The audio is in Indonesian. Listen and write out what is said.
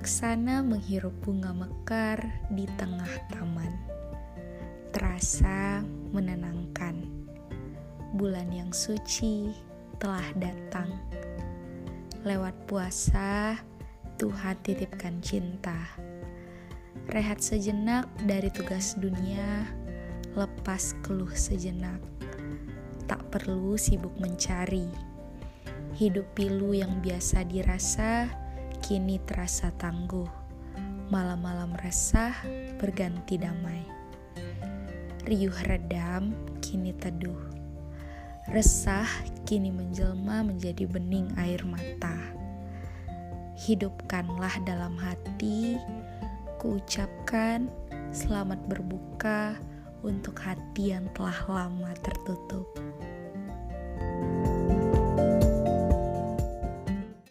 Laksana menghirup bunga mekar di tengah taman. Terasa menenangkan. Bulan yang suci telah datang. Lewat puasa, Tuhan titipkan cinta. Rehat sejenak dari tugas dunia, lepas keluh sejenak. Tak perlu sibuk mencari. Hidup pilu yang biasa dirasa kini terasa tangguh. Malam-malam resah berganti damai. Riuh redam kini teduh. Resah kini menjelma menjadi bening air mata. Hidupkanlah dalam hati, kuucapkan selamat berbuka untuk hati yang telah lama tertutup.